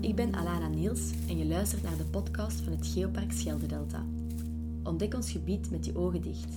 Ik ben Alana Niels en je luistert naar de podcast van het Geopark Scheldedelta. Ontdek ons gebied met je ogen dicht.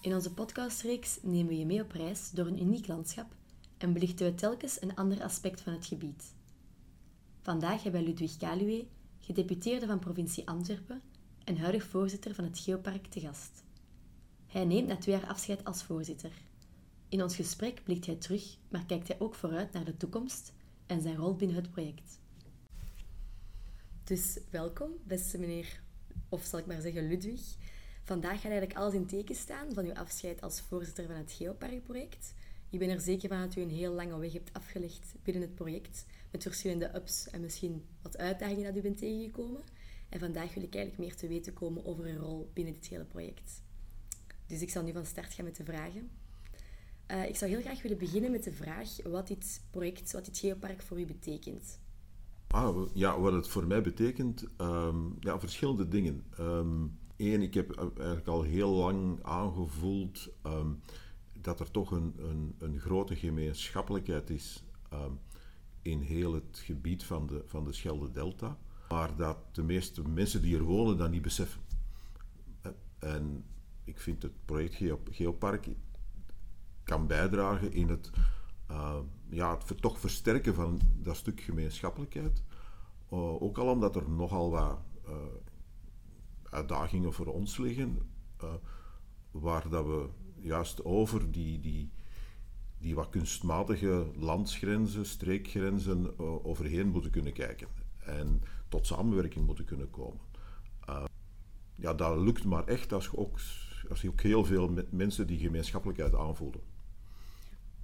In onze podcastreeks nemen we je mee op reis door een uniek landschap en belichten we telkens een ander aspect van het gebied. Vandaag hebben we Ludwig Kaluwe, gedeputeerde van provincie Antwerpen en huidig voorzitter van het Geopark, te gast. Hij neemt na twee jaar afscheid als voorzitter. In ons gesprek blikt hij terug, maar kijkt hij ook vooruit naar de toekomst en zijn rol binnen het project. Dus welkom, beste meneer, of zal ik maar zeggen Ludwig. Vandaag gaat eigenlijk alles in teken staan van uw afscheid als voorzitter van het Geoparkproject. Ik ben er zeker van dat u een heel lange weg hebt afgelegd binnen het project, met verschillende ups en misschien wat uitdagingen dat u bent tegengekomen. En vandaag wil ik eigenlijk meer te weten komen over uw rol binnen dit hele project. Dus ik zal nu van start gaan met de vragen. Uh, ik zou heel graag willen beginnen met de vraag wat dit project, wat dit geopark voor u betekent. Ah, ja, wat het voor mij betekent, um, ja, verschillende dingen. Eén, ehm, ik heb eigenlijk al heel lang aangevoeld um, dat er toch een, een, een grote gemeenschappelijkheid is in heel het gebied van de, van de Schelde-Delta, maar dat de meeste mensen die er wonen dat niet beseffen. En ik vind het project Geopark kan bijdragen in het, uh, ja, het toch versterken van dat stuk gemeenschappelijkheid. Uh, ook al omdat er nogal wat uh, uitdagingen voor ons liggen, waar dat we juist over die, die, die wat kunstmatige landsgrenzen, streekgrenzen overheen moeten kunnen kijken en tot samenwerking moeten kunnen komen. ja, dat lukt maar echt als je ook, als je ook heel veel mensen die gemeenschappelijkheid aanvoelen.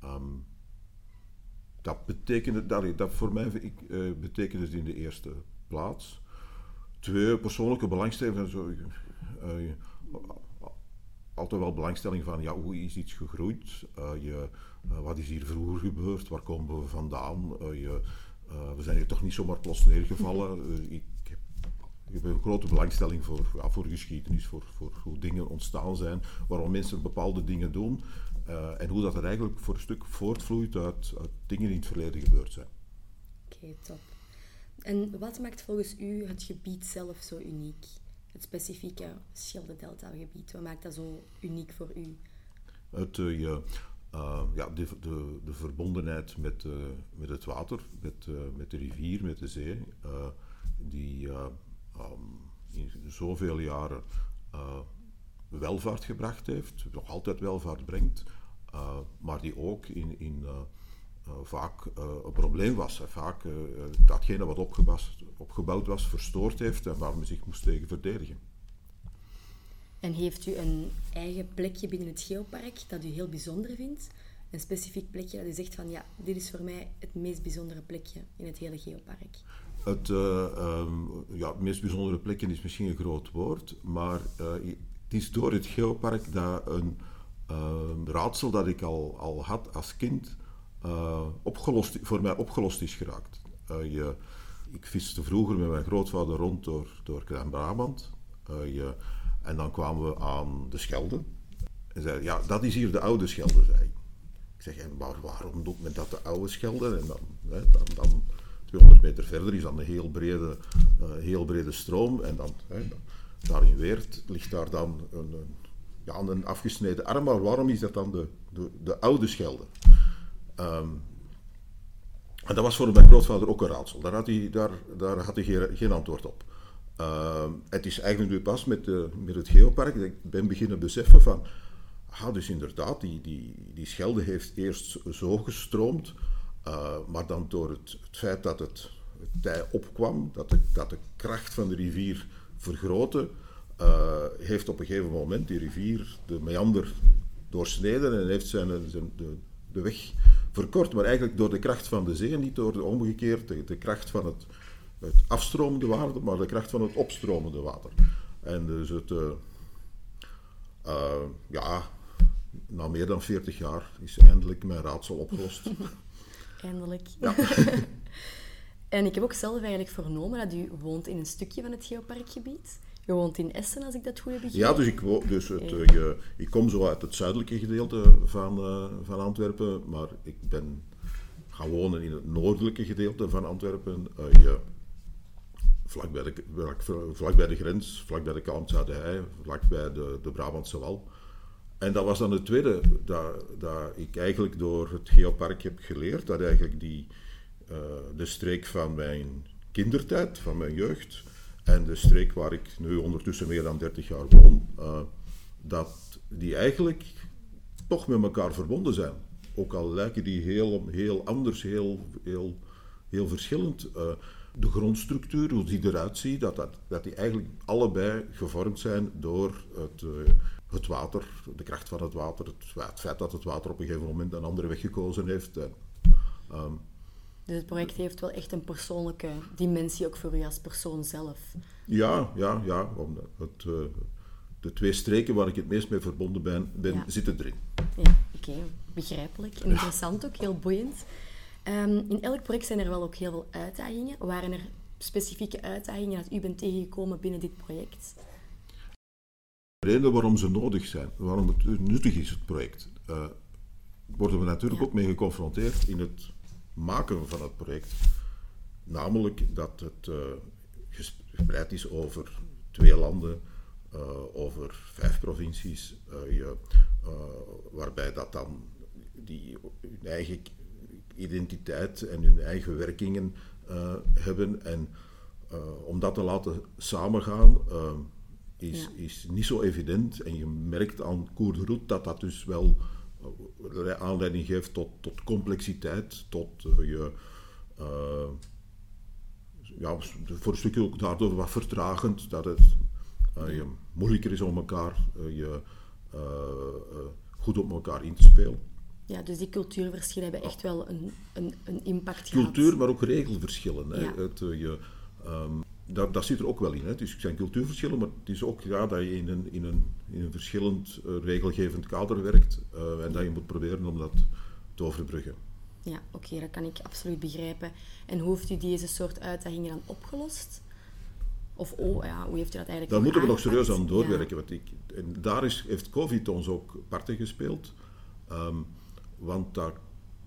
Um, dat betekent dat, dat voor mij ik, uh, betekent het in de eerste plaats. Twee persoonlijke belangstellingen. Zo, uh, altijd wel belangstelling van ja, hoe is iets gegroeid? Uh, je, wat is hier vroeger gebeurd? Waar komen we vandaan? Je, we zijn hier toch niet zomaar plots neergevallen. ik, heb, ik heb een grote belangstelling voor, ja, voor geschiedenis, voor, voor hoe dingen ontstaan zijn, waarom mensen bepaalde dingen doen. Uh, en hoe dat er eigenlijk voor een stuk voortvloeit uit, uit dingen die in het verleden gebeurd zijn. Oké, top. En wat maakt volgens u het gebied zelf zo uniek? Het specifieke Schelde-Delta-gebied. Wat maakt dat zo uniek voor u? Het, uh, uh, ja, de, de, de, verbondenheid met, met het water, met, met de rivier, met de zee, die um, in zoveel jaren welvaart gebracht heeft, nog altijd welvaart brengt. Eh, maar die ook in, in eh, eh, vaak een probleem was. Vaak datgene wat opgebouwd was verstoord heeft en waar men zich moest tegen verdedigen. En heeft u een eigen plekje binnen het geopark dat u heel bijzonder vindt? Een specifiek plekje dat u zegt van ja, dit is voor mij het meest bijzondere plekje in het hele geopark? Het, uh, ja, het meest bijzondere plekje is misschien een groot woord, maar het is door het geopark dat een uh, raadsel dat ik al, al had als kind uh, opgelost, voor mij opgelost is geraakt. Uh, je, ik viste vroeger met mijn grootvader rond door, door Klein-Brabant. Uh, en dan kwamen we aan de Schelde. En zei, ja, dat is hier de oude Schelde, zei ik. Zeg, en waarom doet men dat de oude Schelde? En dan, hè, dan, dan 200 meter verder is dan een heel brede, heel brede stroom. En dan, hè, daar in Weert ligt daar dan een, een ja, een afgesneden arm, maar waarom is dat dan de, de, de oude Schelde? Um, en dat was voor mijn grootvader ook een raadsel. Daar had hij, daar, daar had hij geen, antwoord op. Uh, het is eigenlijk nu pas met, de, met het geopark dat ik ben beginnen beseffen van... Ah, dus inderdaad, die, die, die Schelde heeft eerst zo gestroomd, uh, maar dan door het, het feit dat het, tij opkwam, dat dat de kracht van de rivier vergrootte, uh, heeft op een gegeven moment die rivier de meander doorsneden en heeft zijn, zijn de, de, weg verkort. Maar eigenlijk door de kracht van de zee, niet door de omgekeerd, de, de kracht van het, het afstromende water, maar de kracht van het opstromende water. En dus het, uh, uh, ja, na meer dan 40 jaar is eindelijk mijn raadsel opgelost. eindelijk. Ja. en ik heb ook zelf eigenlijk vernomen dat u woont in een stukje van het geoparkgebied. Je woont in Essen, als ik dat goed heb begrepen. Ja, dus ik, woon, dus het, uh, ik kom zo uit het zuidelijke gedeelte van, uh, van Antwerpen, maar ik ben gaan wonen in het noordelijke gedeelte van Antwerpen. Uh, je, vlak, bij de, vlak bij de grens, vlak bij de Kalmtse Hei, vlak bij de, de Brabantse Wal. En dat was dan het tweede dat, dat ik eigenlijk door het Geopark heb geleerd. Dat eigenlijk die, de streek van mijn kindertijd, van mijn jeugd, en de streek waar ik nu ondertussen meer dan 30 jaar woon, uh, dat die eigenlijk toch met elkaar verbonden zijn. Ook al lijken die heel, heel anders, heel, heel, heel verschillend. Uh, de grondstructuur, hoe die eruit ziet, dat, dat, dat die eigenlijk allebei gevormd zijn door het, het water, de kracht van het water, het, feit dat het water op een gegeven moment een andere weg gekozen heeft. En, um, dus het project heeft wel echt een persoonlijke dimensie ook voor u als persoon zelf. Ja, ja, ja. Het, uh, de twee streken waar ik het meest mee verbonden ben, ben zitten erin. Ja, oké. Begrijpelijk. Interessant ook, heel boeiend. Um, in elk project zijn er wel ook heel veel uitdagingen. Waren er specifieke uitdagingen dat u bent tegengekomen binnen dit project? De reden waarom ze nodig zijn, waarom het nuttig is, het project, uh, worden we natuurlijk ook mee geconfronteerd in het maken van het project. Namelijk dat het uh, gespreid is over twee landen, uh, over vijf provincies, uh, je, waarbij dat dan die hun eigen identiteit en hun eigen werkingen hebben. En om dat te laten samengaan is, ja. is niet zo evident. En je merkt aan Koer dat dat dus wel aanleiding geeft tot, tot complexiteit, tot uh, je. Uh, ja, voor een stukje ook daardoor wat vertragend, dat het uh, je moeilijker is om elkaar je, goed op elkaar in te spelen. Ja, dus die cultuurverschillen hebben echt wel een, een, een impact Cultuur, gehad. Cultuur, maar ook regelverschillen. Hè. Het, je, um, dat, dat zit er ook wel in. Hè. Dus het zijn cultuurverschillen, maar het is ook ja, dat je in een, in een, in een verschillend uh, regelgevend kader werkt uh, en dat je moet proberen om dat te overbruggen. Ja, oké, okay, dat kan ik absoluut begrijpen. En hoe heeft u deze soort uitdagingen dan opgelost? Of oh, ja, hoe heeft u dat eigenlijk Daar moeten we nog serieus aan doorwerken. Ja. Want ik, en daar is, heeft COVID ons ook parten gespeeld. Um, want dat,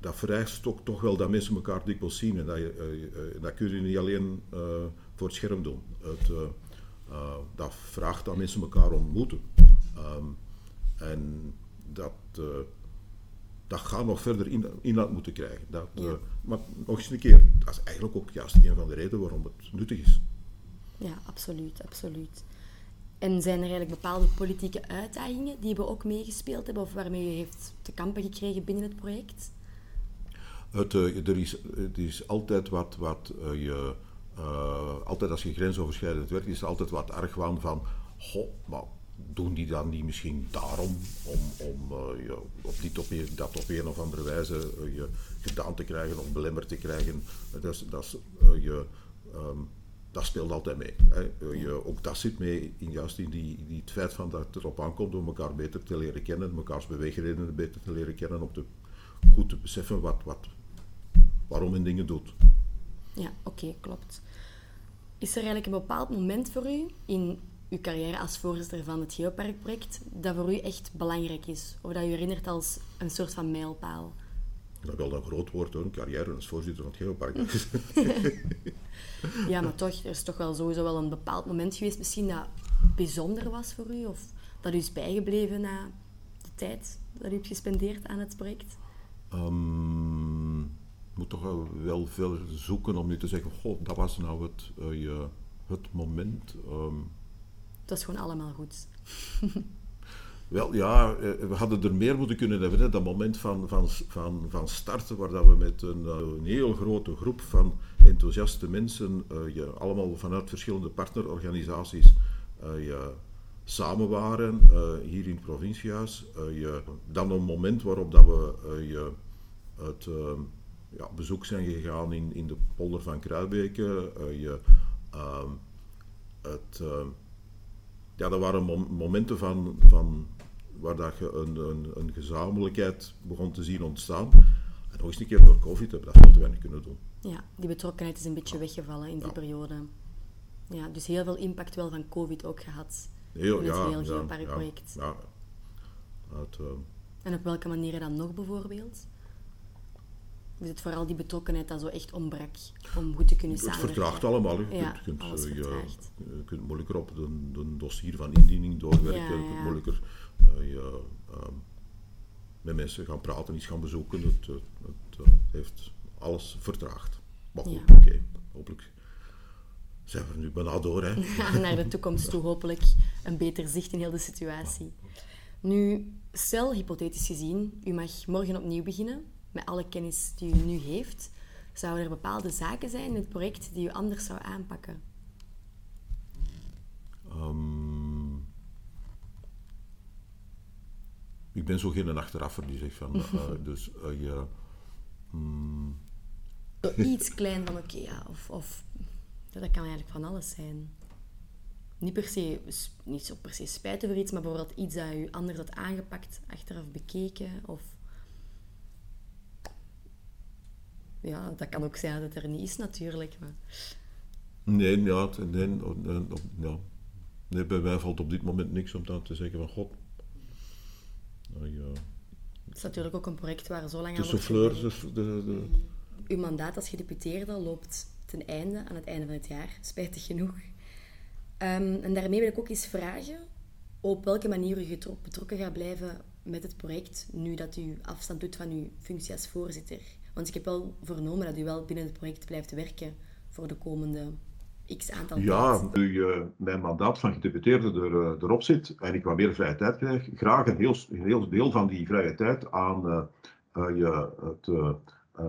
dat vereist ook toch wel dat mensen elkaar dikwijls zien. En dat, je, uh, dat kun je niet alleen voor het scherm doen. Het, dat vraagt dat mensen elkaar ontmoeten. Um, en dat, uh, dat gaat nog verder in, inhoud moeten krijgen. Dat, ja. maar nog eens een keer, dat is eigenlijk ook juist een van de redenen waarom het nuttig is. Ja, absoluut, absoluut. En zijn er eigenlijk bepaalde politieke uitdagingen die we ook meegespeeld hebben of waarmee u heeft te kampen gekregen binnen het project? Het, er, is, het is altijd wat, wat je uh, altijd als je grensoverschrijdend werkt, is er altijd wat argwaan van, goh, maar doen die dan niet misschien daarom om, om uh, je, op op, dat op een of andere wijze je gedaan te krijgen of belemmerd te krijgen. Dat, dat, je, um, dat speelt altijd mee. Hè. Je, ook dat zit mee in, juist in die, die het feit van dat het erop aankomt om elkaar beter te leren kennen, mekaars beweegredenen beter te leren kennen, om te, goed te beseffen wat, wat, waarom men dingen doet. Ja, oké, okay, klopt. Is er eigenlijk een bepaald moment voor u in uw carrière als voorzitter van het Geoparkproject dat voor u echt belangrijk is? Of dat u herinnert als een soort van mijlpaal? Dat wel een groot woord hoor, een carrière als voorzitter van het Geopark. ja, maar toch, er is toch wel sowieso wel een bepaald moment geweest misschien dat bijzonder was voor u? Of dat u is bijgebleven na de tijd dat u hebt gespendeerd aan het project? Um, moet toch wel, wel veel zoeken om nu te zeggen, goh, dat was nou het, uh, je, het moment. Um. Dat is gewoon allemaal goed. wel, ja, eh, we hadden er meer moeten kunnen hebben. Hè. Dat moment van, van, van, van starten, waar dat we met een, uh, een heel grote groep van enthousiaste mensen, uh, je, allemaal vanuit verschillende partnerorganisaties, je, samen waren hier in het provinciehuis. je, dan een moment waarop dat we je, het ehm, ja, bezoek zijn gegaan in, in de polder van Kruibeke. Uh, je, uh, het, uh, ja, dat waren momenten van, van waar dat je een, een, een, gezamenlijkheid begon te zien ontstaan. En nog eens een keer door COVID hebben we dat veel te weinig kunnen doen. Ja, die betrokkenheid is een beetje weggevallen in die ja. periode. Ja, dus heel veel impact wel van COVID ook gehad. Heel, in het ja, heel. Ja, ja. Het, en op welke manieren dan nog bijvoorbeeld? Is het vooral die betrokkenheid dat zo echt ontbrak om goed te kunnen Het samenwerken? vertraagt allemaal. Je Ja, kunt, eh, je, kunt moeilijker op de, de dossier van indiening doorwerken. Ja, Je kunt moeilijker eh, je, ehm, met mensen gaan praten, iets gaan bezoeken. Het, het, het, eh, heeft alles vertraagd. Maar goed, oké. Hopelijk zijn we er nu bijna door. Hè. naar de toekomst toe hopelijk een beter zicht in heel de situatie. Nu, stel, hypothetisch gezien, u mag morgen opnieuw beginnen met alle kennis die u nu heeft. Zouden er bepaalde zaken zijn in het project die u anders zou aanpakken? Ehm, ik ben zo geen achteraffer die zegt van... eh, dus eh, je, mm, Zo iets klein van, oké, ja, of, of dat kan eigenlijk van alles zijn. Niet per se, niet zo per se spijt over iets, maar bijvoorbeeld iets dat u anders had aangepakt, achteraf bekeken, of... Ja, dat kan ook zijn dat het er niet is natuurlijk, maar... Nee, ja, nee, ja. nee, bij mij valt op dit moment niks om dan te zeggen van god. Nou, ja. Het is natuurlijk ook een project waar zo lang aan wordt de, de, de- Uw mandaat als gedeputeerde loopt ten einde, aan het einde van het jaar, spijtig genoeg. Ehm, en daarmee wil ik ook eens vragen op welke manier u betrokken gaat blijven met het project, nu dat u afstand doet van uw functie als voorzitter. Want ik heb wel vernomen dat u wel binnen het project blijft werken voor de komende x aantal ja, nu eh, mijn mandaat van gedeputeerde er, eh, erop zit en ik wat meer vrije tijd krijg, graag een heel, een heel deel van die vrije tijd aan eh, je, het,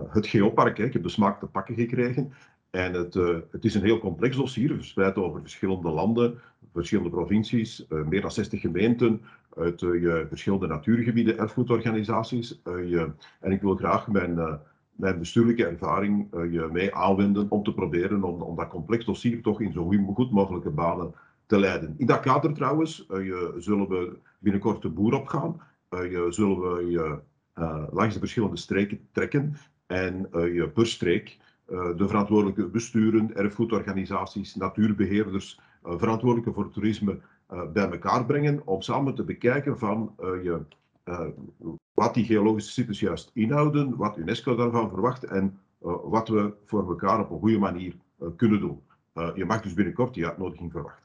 het geopark. Hè. Ik heb de smaak te pakken gekregen. En het, het is een heel complex dossier, verspreid over verschillende landen, verschillende provincies, meer dan 60 gemeenten, uit je verschillende natuurgebieden, erfgoedorganisaties. je, en ik wil graag mijn, mijn bestuurlijke ervaring eh, je mee aanwenden om te proberen om, om dat complex dossier toch in zo goed- mogelijke banen te leiden. In dat kader trouwens eh, je, zullen we binnenkort de boer opgaan. Eh, je, zullen we je langs de verschillende streken trekken en je per streek de verantwoordelijke besturen, erfgoedorganisaties, natuurbeheerders, eh, verantwoordelijke voor toerisme bij elkaar brengen om samen te bekijken van je, eh, wat die geologische sites juist inhouden, wat UNESCO daarvan verwacht en eh, wat we voor elkaar op een goede manier eh, kunnen doen. Je mag dus binnenkort die uitnodiging verwachten.